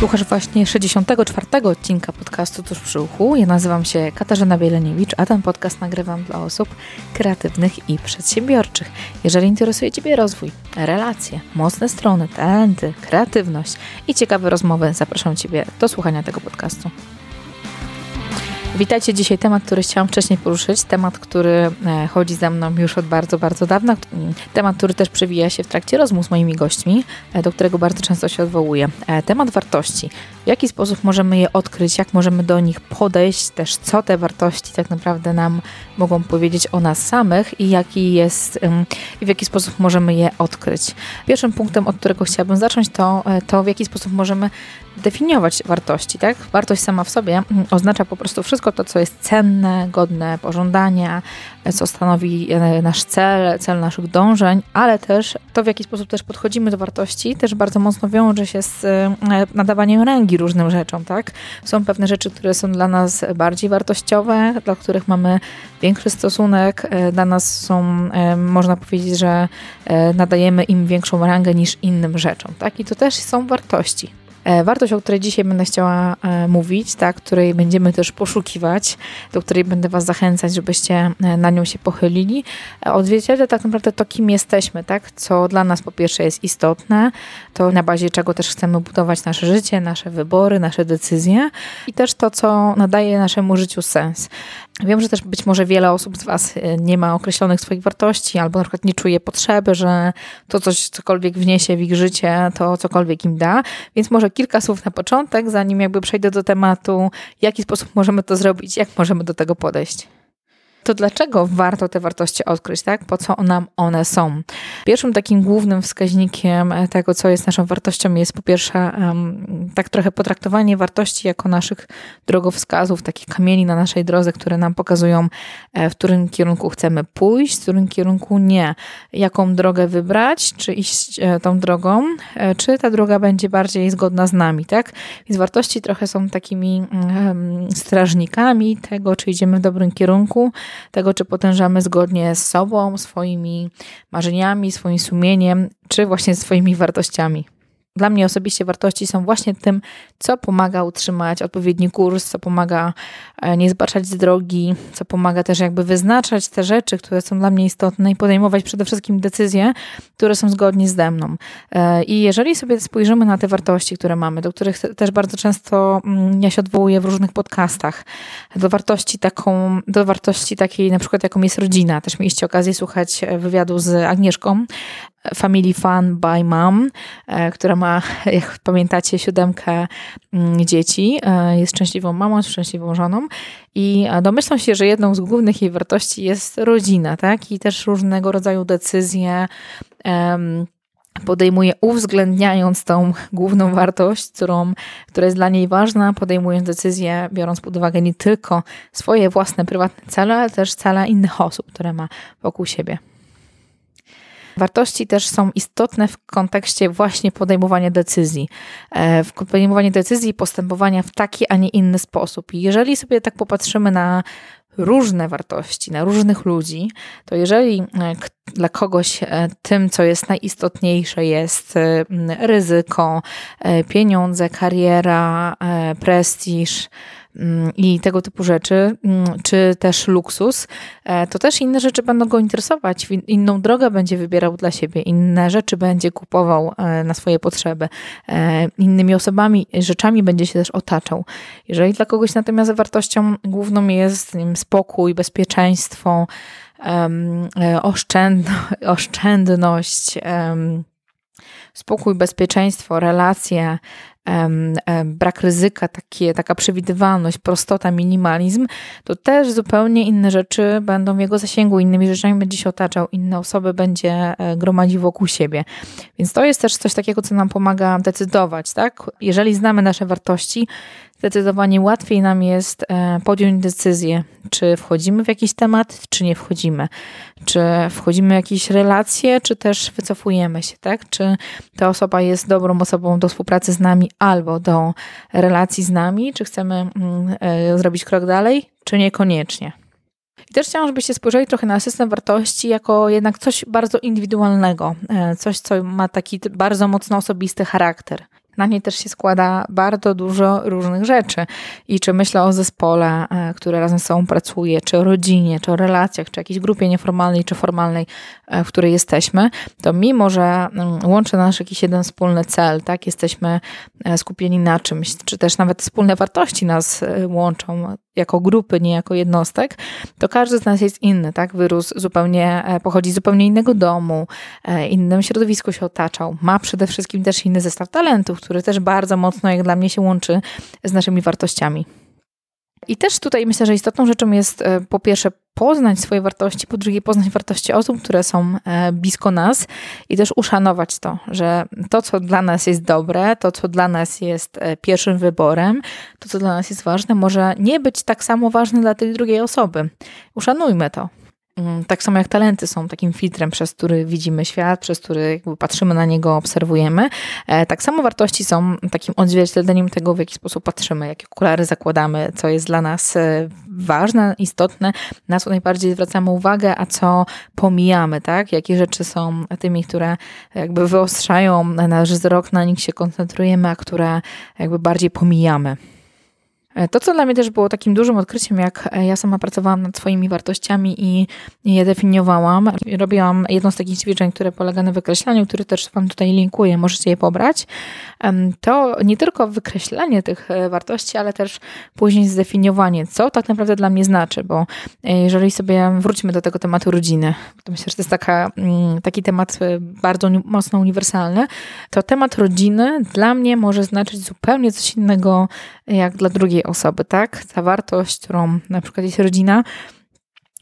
Słuchasz właśnie 64. odcinka podcastu Tuż przy uchu. Ja nazywam się Katarzyna Bieleniewicz, a ten podcast nagrywam dla osób kreatywnych i przedsiębiorczych. Jeżeli interesuje Ciebie rozwój, relacje, mocne strony, talenty, kreatywność i ciekawe rozmowy, zapraszam Ciebie do słuchania tego podcastu. Witajcie dzisiaj temat, który chciałam wcześniej poruszyć, temat, który e, chodzi ze mną już od bardzo, bardzo dawna, temat, który też przewija się w trakcie rozmów z moimi gośćmi, e, do którego bardzo często się odwołuję. E, temat wartości. W jaki sposób możemy je odkryć, jak możemy do nich podejść, też co te wartości tak naprawdę nam mogą powiedzieć o nas samych i jaki jest i w jaki sposób możemy je odkryć. Pierwszym punktem, od którego chciałabym zacząć, to, to w jaki sposób możemy definiować wartości. Tak? Wartość sama w sobie oznacza po prostu wszystko, wszystko to, co jest cenne, godne pożądania, co stanowi e, nasz cel, cel naszych dążeń, ale też to, w jaki sposób też podchodzimy do wartości, też bardzo mocno wiąże się z e, nadawaniem rangi różnym rzeczom, tak? Są pewne rzeczy, które są dla nas bardziej wartościowe, dla których mamy większy stosunek, e, dla nas są, można powiedzieć, że nadajemy im większą rangę niż innym rzeczom, tak? I to też są wartości. E, wartość, o której dzisiaj będę chciała e, mówić, tak, której będziemy też poszukiwać, do której będę Was zachęcać, żebyście e, na nią się pochylili, odzwierciedla tak naprawdę to, kim jesteśmy, tak, co dla nas po pierwsze jest istotne, to na bazie czego też chcemy budować nasze życie, nasze wybory, nasze decyzje i też to, co nadaje naszemu życiu sens. Wiem, że też być może wiele osób z Was nie ma określonych swoich wartości, albo na przykład nie czuje potrzeby, że to coś, cokolwiek wniesie w ich życie, to cokolwiek im da, więc może kilka słów na początek, zanim jakby przejdę do tematu, w jaki sposób możemy to zrobić, jak możemy do tego podejść to dlaczego warto te wartości odkryć, tak? Po co nam one są? Pierwszym takim głównym wskaźnikiem tego, co jest naszą wartością, jest po pierwsze tak trochę potraktowanie wartości jako naszych drogowskazów, takich kamieni na naszej drodze, które nam pokazują, e, w którym kierunku chcemy pójść, w którym kierunku nie. Jaką drogę wybrać, czy iść e, tą drogą, e, czy ta droga będzie bardziej zgodna z nami, tak? Więc wartości trochę są takimi strażnikami tego, czy idziemy w dobrym kierunku, tego, czy potężamy zgodnie z sobą, swoimi marzeniami, swoim sumieniem, czy właśnie swoimi wartościami. Dla mnie osobiście wartości są właśnie tym, co pomaga utrzymać odpowiedni kurs, co pomaga e, nie zbaczać z drogi, co pomaga też jakby wyznaczać te rzeczy, które są dla mnie istotne i podejmować przede wszystkim decyzje, które są zgodnie ze mną. E, I jeżeli sobie spojrzymy na te wartości, które mamy, do których też bardzo często mm, ja się odwołuję w różnych podcastach, do wartości taką, do wartości takiej na przykład jaką jest rodzina. Też mieliście okazję słuchać e, wywiadu z Agnieszką, Family Fun by Mom, e, która ma, jak pamiętacie, siódemkę mm, dzieci. E, jest szczęśliwą mamą, szczęśliwą żoną i domyślam się, że jedną z głównych jej wartości jest rodzina, tak? I też różnego rodzaju decyzje podejmuje uwzględniając tą główną wartość, którą, która jest dla niej ważna, podejmując decyzje, biorąc pod uwagę nie tylko swoje własne, prywatne cele, ale też cele innych osób, które ma wokół siebie. Wartości też są istotne w kontekście właśnie podejmowania decyzji. E, w podejmowanie decyzji i postępowania w taki, a nie inny sposób. I jeżeli sobie tak popatrzymy na różne wartości, na różnych ludzi, to jeżeli e, dla kogoś e, tym, co jest najistotniejsze, jest ryzyko, pieniądze, kariera, prestiż, i tego typu rzeczy, mm, czy też luksus, e, to też inne rzeczy będą go interesować. Inną drogę będzie wybierał dla siebie, inne rzeczy będzie kupował e, na swoje potrzeby, e, innymi osobami, rzeczami będzie się też otaczał. Jeżeli dla kogoś natomiast wartością główną jest wiem, spokój, bezpieczeństwo, oszczędność, spokój, bezpieczeństwo, relacje, brak ryzyka, takie, taka przewidywalność, prostota, minimalizm, to też zupełnie inne rzeczy będą w jego zasięgu, innymi rzeczami będzie się otaczał, inne osoby będzie e, gromadził wokół siebie. Więc to jest też coś takiego, co nam pomaga decydować, tak? Jeżeli znamy nasze wartości, zdecydowanie łatwiej nam jest e, podjąć decyzję, czy wchodzimy w jakiś temat, czy nie wchodzimy. Czy wchodzimy w jakieś relacje, czy też wycofujemy się, tak? Czy ta osoba jest dobrą osobą do współpracy z nami albo do relacji z nami, czy chcemy mm, e, zrobić krok dalej, czy niekoniecznie. I też chciałam, żebyście spojrzeli trochę na system wartości jako jednak coś bardzo indywidualnego, e, coś, co ma taki bardzo mocno osobisty charakter. Na niej też się składa bardzo dużo różnych rzeczy. I czy myślę o zespole, e, który razem z sobą pracuje, czy o rodzinie, czy o relacjach, czy jakiejś grupie nieformalnej, czy formalnej, e, w której jesteśmy, to mimo, że mm, łączy nas jakiś jeden wspólny cel, tak, jesteśmy e, skupieni na czymś, czy też nawet wspólne wartości nas łączą jako grupy, nie jako jednostek, to każdy z nas jest inny, tak? Wyrósł zupełnie, pochodzi z zupełnie innego domu, innym środowisku się otaczał, ma przede wszystkim też inny zestaw talentów, który też bardzo mocno, jak dla mnie, się łączy z naszymi wartościami. I też tutaj myślę, że istotną rzeczą jest e, po pierwsze poznać swoje wartości, po drugie poznać wartości osób, które są e, blisko nas i też uszanować to, że to, co dla nas jest dobre, to, co dla nas jest e, pierwszym wyborem, to, co dla nas jest ważne, może nie być tak samo ważne dla tej drugiej osoby. Uszanujmy to. Mm, tak samo jak talenty są takim filtrem, przez który widzimy świat, przez który patrzymy na niego, obserwujemy. E, tak samo wartości są takim odzwierciedleniem tego, w jaki sposób patrzymy, jakie okulary zakładamy, co jest dla nas e, ważne, istotne, na co najbardziej zwracamy uwagę, a co pomijamy, tak? Jakie rzeczy są tymi, które jakby wyostrzają nasz wzrok, na nich się koncentrujemy, a które jakby bardziej pomijamy. E, to, co dla mnie też było takim dużym odkryciem, jak e, ja sama pracowałam nad swoimi wartościami i je definiowałam, robiłam jedno z takich ćwiczeń, które polega na wykreślaniu, który też Wam tutaj linkuję, możecie je pobrać, to nie tylko wykreślanie tych e, wartości, ale też później zdefiniowanie, co tak naprawdę dla mnie znaczy, bo jeżeli sobie wróćmy do tego tematu rodziny, to myślę, że to jest taka, mm, taki temat bardzo mocno uniwersalny, to temat rodziny dla mnie może znaczyć zupełnie coś innego jak dla drugiej osoby, tak? Ta wartość, którą na przykład jest rodzina,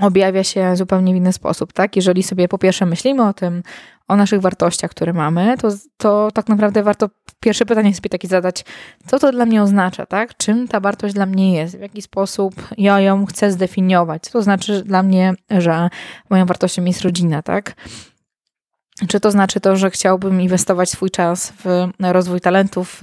objawia się zupełnie w inny sposób, tak? Jeżeli sobie po pierwsze myślimy o tym, o naszych wartościach, które mamy, to, to tak naprawdę warto pierwsze pytanie sobie takie zadać, co to dla mnie oznacza, tak? Czym ta wartość dla mnie jest? W jaki sposób ja ją chcę zdefiniować? Co to znaczy dla mnie, że moją wartością jest rodzina, tak? Czy to znaczy to, że chciałbym inwestować swój czas w rozwój talentów,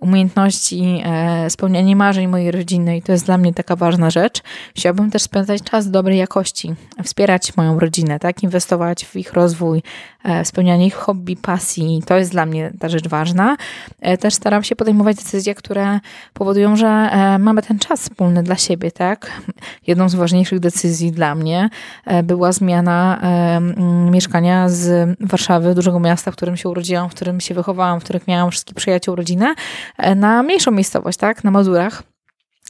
umiejętności, e, spełnianie marzeń mojej rodziny i to jest dla mnie taka ważna rzecz. Chciałabym też spędzać czas dobrej jakości, wspierać moją rodzinę, tak, inwestować w ich rozwój, e, spełnianie ich hobby, pasji. To jest dla mnie ta rzecz ważna. E, też staram się podejmować decyzje, które powodują, że mamy ten czas wspólny dla siebie, tak. Jedną z ważniejszych decyzji dla mnie była zmiana mieszkania z Warszawy, dużego miasta, w którym się urodziłam, w którym się wychowałam, w którym miałam wszystkich przyjaciół, rodzinę, na mniejszą miejscowość, tak, na Mazurach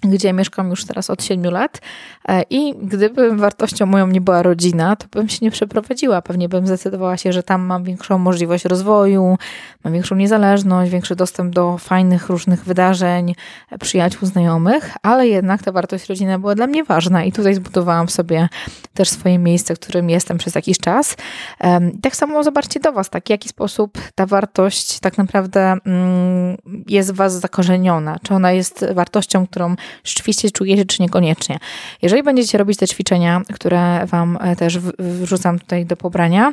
gdzie mieszkam już teraz od 7 lat. E, I gdyby wartością moją nie była rodzina, to bym się nie przeprowadziła. Pewnie bym zdecydowała się, że tam mam większą możliwość rozwoju, mam większą niezależność, większy dostęp do fajnych różnych wydarzeń, przyjaciół, znajomych, ale jednak ta wartość rodziny była dla mnie ważna i tutaj zbudowałam sobie też swoje miejsce, w którym jestem przez jakiś czas. Tak samo zobaczcie do Was, tak, w jaki sposób ta wartość tak naprawdę mm, jest w Was zakorzeniona. Czy ona jest wartością, którą rzeczywiście czujecie, czy niekoniecznie. Jeżeli będziecie robić te ćwiczenia, które Wam e, też wrzucam tutaj do pobrania,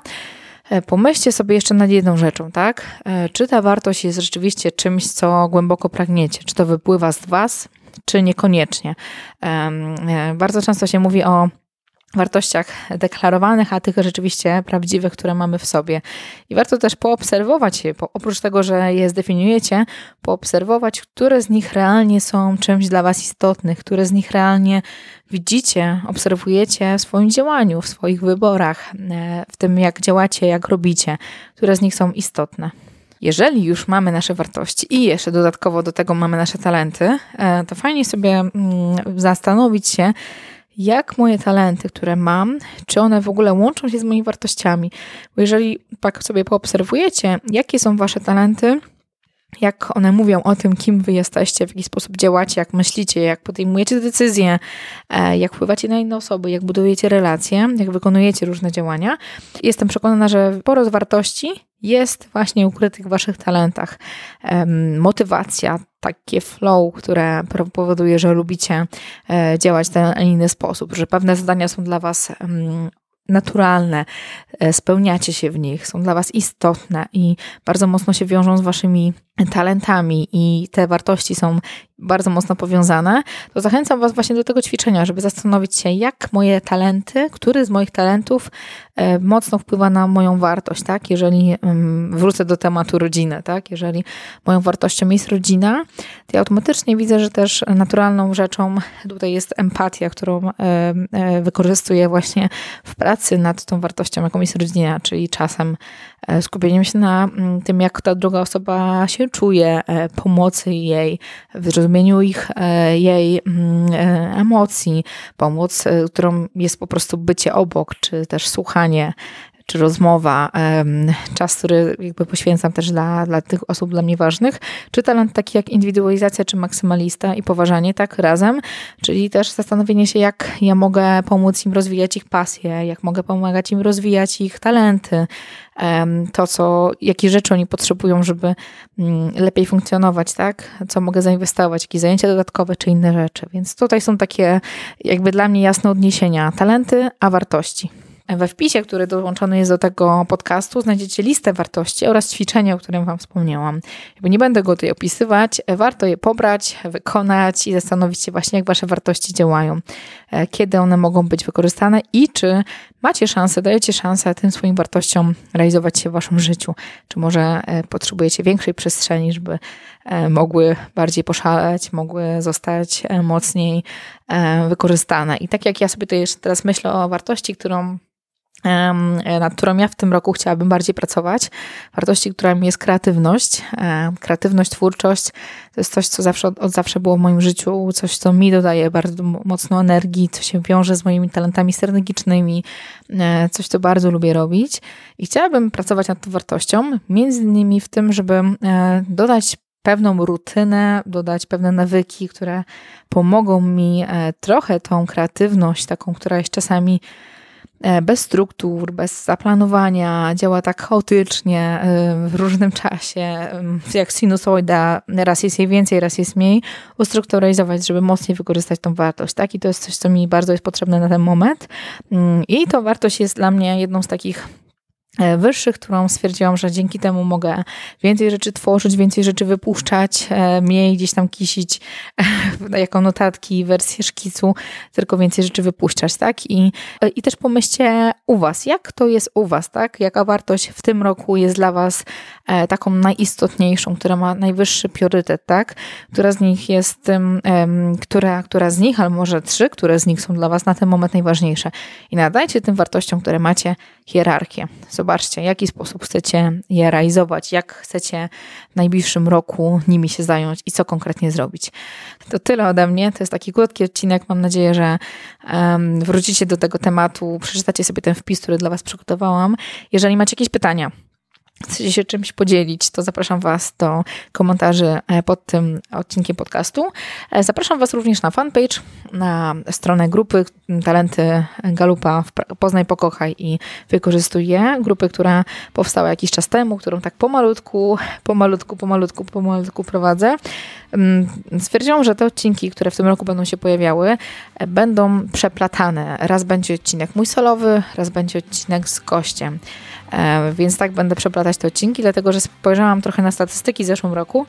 e, Pomyślcie sobie jeszcze nad jedną rzeczą, tak? E, czy ta wartość jest rzeczywiście czymś, co głęboko pragniecie? Czy to wypływa z Was, czy niekoniecznie? Bardzo często się mówi o wartościach deklarowanych, a tych rzeczywiście prawdziwych, które mamy w sobie. I warto też poobserwować je, oprócz tego, że je zdefiniujecie, poobserwować, które z nich realnie są czymś dla Was istotnych, które z nich realnie widzicie, obserwujecie w swoim działaniu, w swoich wyborach, e, w tym jak działacie, jak robicie, które z nich są istotne. Jeżeli już mamy nasze wartości i jeszcze dodatkowo do tego mamy nasze talenty, e, to fajnie sobie mm, zastanowić się, jak moje talenty, które mam, czy one w ogóle łączą się z moimi wartościami. Bo jeżeli tak sobie poobserwujecie, jakie są wasze talenty, jak one mówią o tym, kim wy jesteście, w jaki sposób działacie, jak myślicie, jak podejmujecie decyzje, e, jak wpływacie na inne osoby, jak budujecie relacje, jak wykonujecie różne działania. Jestem przekonana, że sporo z wartości jest właśnie ukrytych w waszych talentach. Motywacja, takie flow, które powoduje, że lubicie e, działać w ten inny sposób, że pewne zadania są dla was naturalne, e, spełniacie się w nich, są dla Was istotne i bardzo mocno się wiążą z Waszymi talentami i te wartości są bardzo mocno powiązane, to zachęcam Was właśnie do tego ćwiczenia, żeby zastanowić się, jak moje talenty, który z moich talentów e, mocno wpływa na moją wartość, tak? Jeżeli wrócę do tematu rodziny, tak? Jeżeli moją wartością jest rodzina, to ja automatycznie widzę, że też naturalną rzeczą tutaj jest empatia, którą e, wykorzystuję właśnie w pracy nad tą wartością, jaką jest rodzina, czyli czasem skupieniem się na mm, tym, jak ta druga osoba się czuje, pomocy jej, wyrozumieniu zrozumieniu ich, e, jej mm, e, emocji, pomoc, e, którą jest po prostu bycie obok, czy też słuchanie, czy rozmowa, czas, który jakby poświęcam też dla, dla tych osób dla mnie ważnych, czy talent taki jak indywidualizacja, czy maksymalista i poważanie tak razem, czyli też zastanowienie się, jak ja mogę pomóc im rozwijać ich pasję, jak mogę pomagać im rozwijać ich talenty, to, co, jakie rzeczy oni potrzebują, żeby mm, lepiej funkcjonować, tak? Co mogę zainwestować, jakieś zajęcia dodatkowe, czy inne rzeczy. Więc tutaj są takie jakby dla mnie jasne odniesienia talenty, a wartości. We wpisie, który dołączony jest do tego podcastu, znajdziecie listę wartości oraz ćwiczenia, o którym Wam wspomniałam. Jakby nie będę go tutaj opisywać, warto je pobrać, wykonać i zastanowić się właśnie, jak Wasze wartości działają, e, kiedy one mogą być wykorzystane i czy macie szansę, dajecie szansę tym swoim wartościom realizować się w Waszym życiu. Czy może e, potrzebujecie większej przestrzeni, żeby e, mogły bardziej poszaleć, mogły zostać mocniej wykorzystane. I tak jak ja sobie tutaj jeszcze teraz myślę o wartości, którą nad którą ja w tym roku chciałabym bardziej pracować. Wartości, którą jest kreatywność. Kreatywność, twórczość to jest coś, co zawsze, od zawsze było w moim życiu, coś, co mi dodaje bardzo mocno energii, co się wiąże z moimi talentami strategicznymi, e, coś, co bardzo lubię robić. I chciałabym pracować nad tą wartością, między innymi w tym, żeby e, dodać pewną rutynę, dodać pewne nawyki, które pomogą mi e, trochę tą kreatywność, taką, która jest czasami bez struktur, bez zaplanowania, działa tak chaotycznie e, w różnym czasie, jak sinusoida, raz jest jej więcej, raz jest mniej, ustrukturyzować, żeby mocniej wykorzystać tą wartość. Tak? I to jest coś, co mi bardzo jest potrzebne na ten moment. Mm, I to wartość jest dla mnie jedną z takich E, wyższych, którą stwierdziłam, że dzięki temu mogę więcej rzeczy tworzyć, więcej rzeczy wypuszczać, e, mniej gdzieś tam kisić e, jako notatki, wersję szkicu, tylko więcej rzeczy wypuszczać, tak? I, I też pomyślcie u Was, jak to jest u Was, tak? Jaka wartość w tym roku jest dla Was taką najistotniejszą, która ma najwyższy priorytet, tak? Która z nich jest tym, która, która z nich, ale może trzy, które z nich są dla Was na ten moment najważniejsze. I nadajcie tym wartościom, które macie, hierarchię. Zobaczcie, w jaki sposób chcecie je realizować, jak chcecie w najbliższym roku nimi się zająć i co konkretnie zrobić. To tyle ode mnie. To jest taki krótki odcinek. Mam nadzieję, że um, wrócicie do tego tematu, przeczytacie sobie ten wpis, który dla Was przygotowałam. Jeżeli macie jakieś pytania, chcecie się czymś podzielić, to zapraszam Was do komentarzy e, pod tym odcinkiem podcastu. E, zapraszam Was również na fanpage, na stronę grupy Talenty Galupa Poznaj, Pokochaj i Wykorzystuj je. Grupy, która powstała jakiś czas temu, którą tak pomalutku, pomalutku, pomalutku, pomalutku prowadzę. Mm, stwierdziłam, że te odcinki, które w tym roku będą się pojawiały, e, będą przeplatane. Raz będzie odcinek mój solowy, raz będzie odcinek z gościem. Więc tak będę przeplatać te odcinki, dlatego że spojrzałam trochę na statystyki w zeszłym roku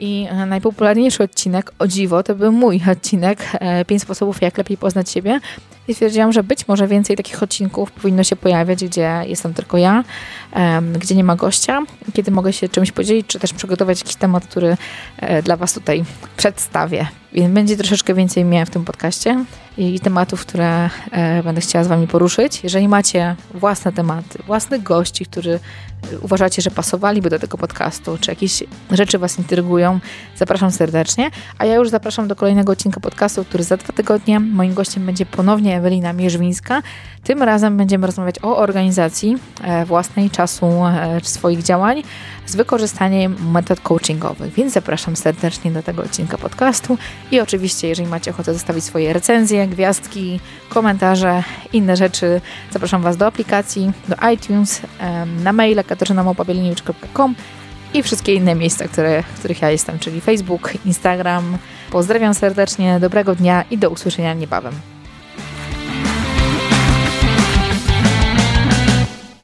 i e, najpopularniejszy odcinek, o dziwo, to był mój odcinek 5 sposobów, jak lepiej poznać siebie. I stwierdziłam, że być może więcej takich odcinków powinno się pojawiać, gdzie jestem tylko ja, gdzie nie ma gościa, kiedy mogę się czymś podzielić, czy też przygotować jakiś temat, który dla Was tutaj przedstawię. Więc będzie troszeczkę więcej mnie w tym podcaście i tematów, które e, będę chciała z Wami poruszyć. Jeżeli macie własne tematy, własnych gości, którzy uważacie, że pasowaliby do tego podcastu, czy jakieś rzeczy Was intrygują, zapraszam serdecznie. A ja już zapraszam do kolejnego odcinka podcastu, który za dwa tygodnie moim gościem będzie ponownie Ewelina Mierzwińska. Tym razem będziemy rozmawiać o organizacji e, własnej czasu e, swoich działań z wykorzystaniem metod coachingowych. Więc zapraszam serdecznie do tego odcinka podcastu i oczywiście, jeżeli macie ochotę zostawić swoje recenzje, gwiazdki, komentarze, inne rzeczy, zapraszam Was do aplikacji, do iTunes, na maila katarzynamopabiliniewicz.com i wszystkie inne miejsca, które, w których ja jestem, czyli Facebook, Instagram. Pozdrawiam serdecznie, dobrego dnia i do usłyszenia niebawem.